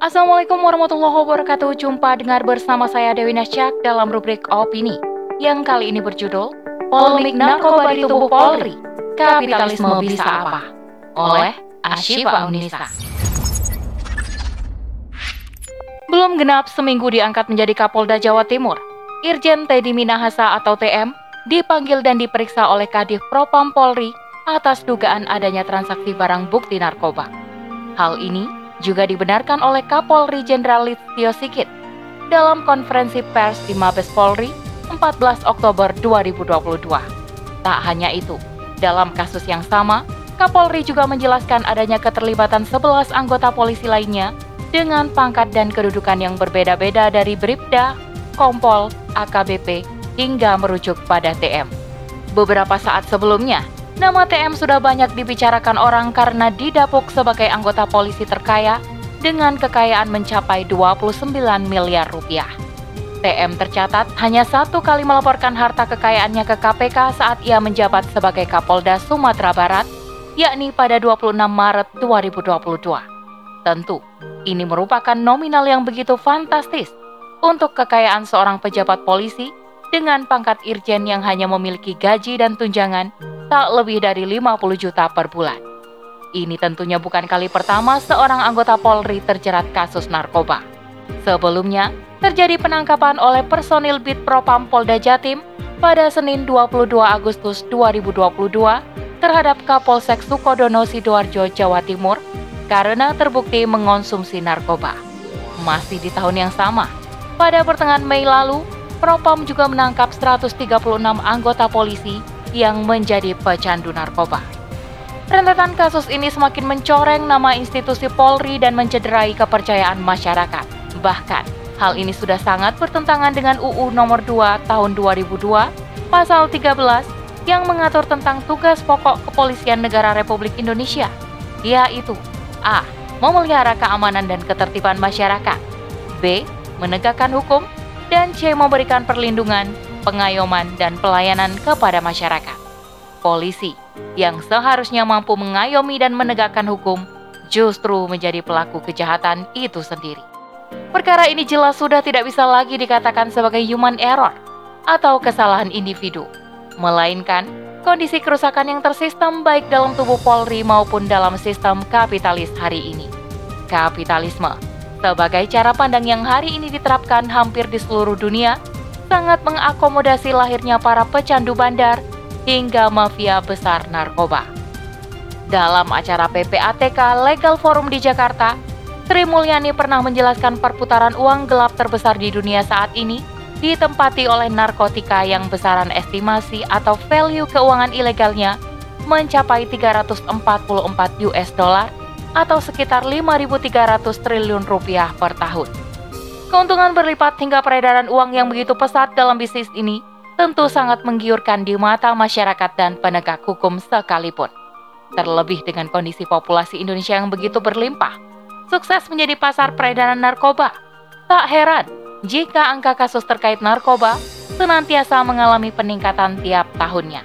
Assalamualaikum warahmatullahi wabarakatuh. Jumpa dengar bersama saya Dewi Nasyak dalam rubrik Opini yang kali ini berjudul Polemik Narkoba di Tubuh Polri. Kapitalisme bisa apa? Oleh Ashifa Unisa. Belum genap seminggu diangkat menjadi Kapolda Jawa Timur, Irjen Teddy Minahasa atau TM dipanggil dan diperiksa oleh Kadif Propam Polri atas dugaan adanya transaksi barang bukti narkoba. Hal ini juga dibenarkan oleh Kapolri Jenderal Listio Sigit dalam konferensi pers di Mabes Polri 14 Oktober 2022. Tak hanya itu, dalam kasus yang sama, Kapolri juga menjelaskan adanya keterlibatan 11 anggota polisi lainnya dengan pangkat dan kedudukan yang berbeda-beda dari Bribda, Kompol, AKBP, hingga merujuk pada TM. Beberapa saat sebelumnya, nama TM sudah banyak dibicarakan orang karena didapuk sebagai anggota polisi terkaya dengan kekayaan mencapai 29 miliar rupiah. TM tercatat hanya satu kali melaporkan harta kekayaannya ke KPK saat ia menjabat sebagai Kapolda Sumatera Barat, yakni pada 26 Maret 2022. Tentu, ini merupakan nominal yang begitu fantastis untuk kekayaan seorang pejabat polisi dengan pangkat irjen yang hanya memiliki gaji dan tunjangan tak lebih dari 50 juta per bulan. Ini tentunya bukan kali pertama seorang anggota Polri terjerat kasus narkoba. Sebelumnya, terjadi penangkapan oleh personil Bit Propam Polda Jatim pada Senin 22 Agustus 2022 terhadap Kapolsek Sukodono Sidoarjo, Jawa Timur karena terbukti mengonsumsi narkoba. Masih di tahun yang sama, pada pertengahan Mei lalu, Propam juga menangkap 136 anggota polisi yang menjadi pecandu narkoba. Rentetan kasus ini semakin mencoreng nama institusi Polri dan mencederai kepercayaan masyarakat. Bahkan, hal ini sudah sangat bertentangan dengan UU nomor 2 tahun 2002, pasal 13 yang mengatur tentang tugas pokok kepolisian negara Republik Indonesia, yaitu A. Memelihara keamanan dan ketertiban masyarakat. B. Menegakkan hukum. Dan C. Memberikan perlindungan, pengayoman, dan pelayanan kepada masyarakat. Polisi yang seharusnya mampu mengayomi dan menegakkan hukum justru menjadi pelaku kejahatan itu sendiri. Perkara ini jelas sudah tidak bisa lagi dikatakan sebagai human error atau kesalahan individu, melainkan kondisi kerusakan yang tersistem baik dalam tubuh Polri maupun dalam sistem kapitalis hari ini. Kapitalisme sebagai cara pandang yang hari ini diterapkan hampir di seluruh dunia sangat mengakomodasi lahirnya para pecandu bandar hingga mafia besar narkoba. Dalam acara PPATK Legal Forum di Jakarta, Sri Mulyani pernah menjelaskan perputaran uang gelap terbesar di dunia saat ini ditempati oleh narkotika yang besaran estimasi atau value keuangan ilegalnya mencapai 344 US dollar atau sekitar 5.300 triliun rupiah per tahun. Keuntungan berlipat hingga peredaran uang yang begitu pesat dalam bisnis ini tentu sangat menggiurkan di mata masyarakat dan penegak hukum sekalipun. Terlebih dengan kondisi populasi Indonesia yang begitu berlimpah, sukses menjadi pasar peredaran narkoba. Tak heran jika angka kasus terkait narkoba senantiasa mengalami peningkatan tiap tahunnya.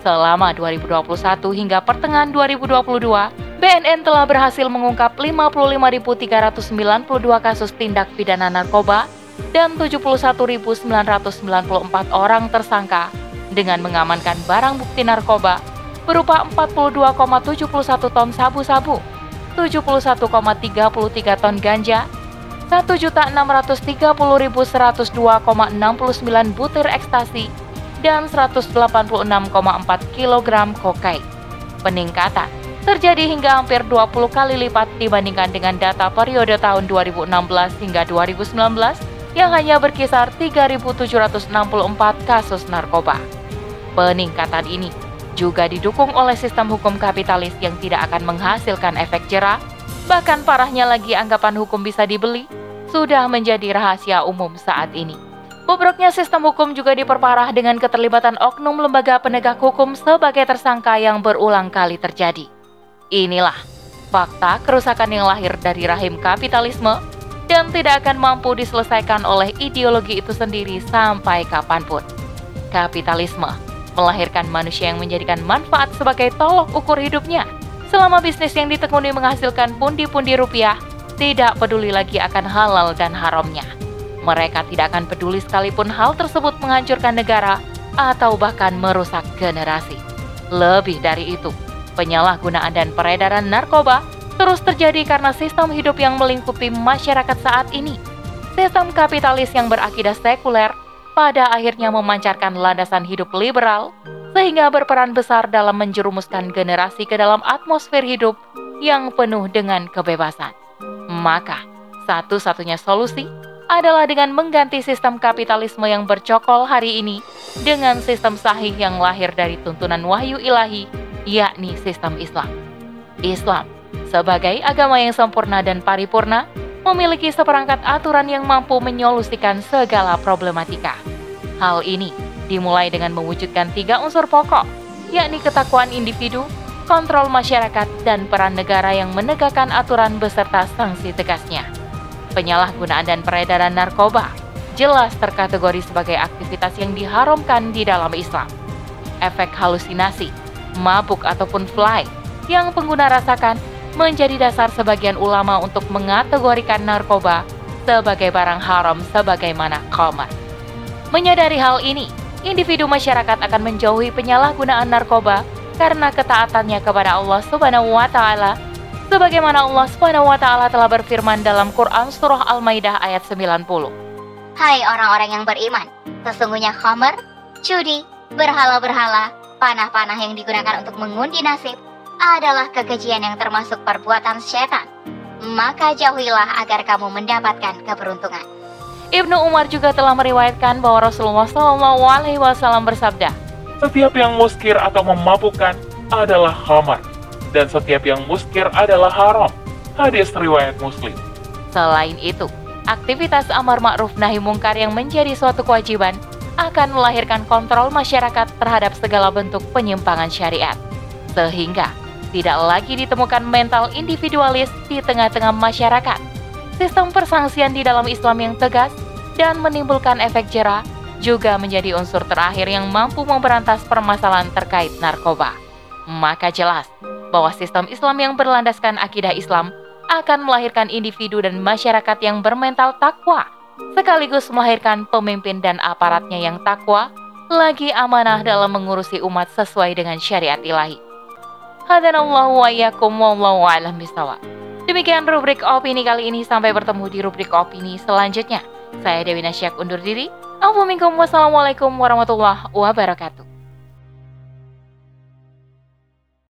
Selama 2021 hingga pertengahan 2022, BNN telah berhasil mengungkap 55.392 kasus tindak pidana narkoba dan 71.994 orang tersangka dengan mengamankan barang bukti narkoba berupa 42,71 ton sabu-sabu, 71,33 ton ganja, 1.630.102,69 butir ekstasi, dan 186,4 kg kokain. Peningkatan terjadi hingga hampir 20 kali lipat dibandingkan dengan data periode tahun 2016 hingga 2019 yang hanya berkisar 3.764 kasus narkoba. Peningkatan ini juga didukung oleh sistem hukum kapitalis yang tidak akan menghasilkan efek jerah Bahkan parahnya lagi anggapan hukum bisa dibeli sudah menjadi rahasia umum saat ini. Bobroknya sistem hukum juga diperparah dengan keterlibatan oknum lembaga penegak hukum sebagai tersangka yang berulang kali terjadi. Inilah fakta kerusakan yang lahir dari rahim kapitalisme dan tidak akan mampu diselesaikan oleh ideologi itu sendiri sampai kapan pun. Kapitalisme melahirkan manusia yang menjadikan manfaat sebagai tolok ukur hidupnya Selama bisnis yang ditekuni menghasilkan pundi-pundi rupiah, tidak peduli lagi akan halal dan haramnya. Mereka tidak akan peduli sekalipun hal tersebut menghancurkan negara atau bahkan merusak generasi. Lebih dari itu, penyalahgunaan dan peredaran narkoba terus terjadi karena sistem hidup yang melingkupi masyarakat saat ini. Sistem kapitalis yang berakidah sekuler pada akhirnya memancarkan landasan hidup liberal sehingga berperan besar dalam menjerumuskan generasi ke dalam atmosfer hidup yang penuh dengan kebebasan. Maka, satu-satunya solusi adalah dengan mengganti sistem kapitalisme yang bercokol hari ini dengan sistem sahih yang lahir dari tuntunan wahyu ilahi, yakni sistem Islam. Islam, sebagai agama yang sempurna dan paripurna, memiliki seperangkat aturan yang mampu menyolusikan segala problematika. Hal ini dimulai dengan mewujudkan tiga unsur pokok, yakni ketakwaan individu, kontrol masyarakat, dan peran negara yang menegakkan aturan beserta sanksi tegasnya. Penyalahgunaan dan peredaran narkoba jelas terkategori sebagai aktivitas yang diharamkan di dalam Islam. Efek halusinasi, mabuk ataupun fly yang pengguna rasakan menjadi dasar sebagian ulama untuk mengategorikan narkoba sebagai barang haram sebagaimana khamar. Menyadari hal ini, individu masyarakat akan menjauhi penyalahgunaan narkoba karena ketaatannya kepada Allah Subhanahu wa taala sebagaimana Allah Subhanahu wa taala telah berfirman dalam Quran surah Al-Maidah ayat 90. Hai orang-orang yang beriman, sesungguhnya khamar, judi, berhala-berhala, panah-panah yang digunakan untuk mengundi nasib adalah kekejian yang termasuk perbuatan setan. Maka jauhilah agar kamu mendapatkan keberuntungan. Ibnu Umar juga telah meriwayatkan bahwa Rasulullah Shallallahu Alaihi Wasallam bersabda, "Setiap yang muskir atau memabukkan adalah khamar, dan setiap yang muskir adalah haram." Hadis riwayat Muslim. Selain itu, aktivitas amar ma'ruf nahi mungkar yang menjadi suatu kewajiban akan melahirkan kontrol masyarakat terhadap segala bentuk penyimpangan syariat. Sehingga tidak lagi ditemukan mental individualis di tengah-tengah masyarakat. Sistem persangsian di dalam Islam yang tegas dan menimbulkan efek jerah juga menjadi unsur terakhir yang mampu memberantas permasalahan terkait narkoba. Maka jelas bahwa sistem Islam yang berlandaskan akidah Islam akan melahirkan individu dan masyarakat yang bermental takwa, sekaligus melahirkan pemimpin dan aparatnya yang takwa, lagi amanah dalam mengurusi umat sesuai dengan syariat ilahi. Hadanallahu wa iyyakum wallahu a'lam. Demikian rubrik opini kali ini sampai bertemu di rubrik opini selanjutnya. Saya Dewi Nasyak undur diri. Assalamualaikum warahmatullahi wabarakatuh.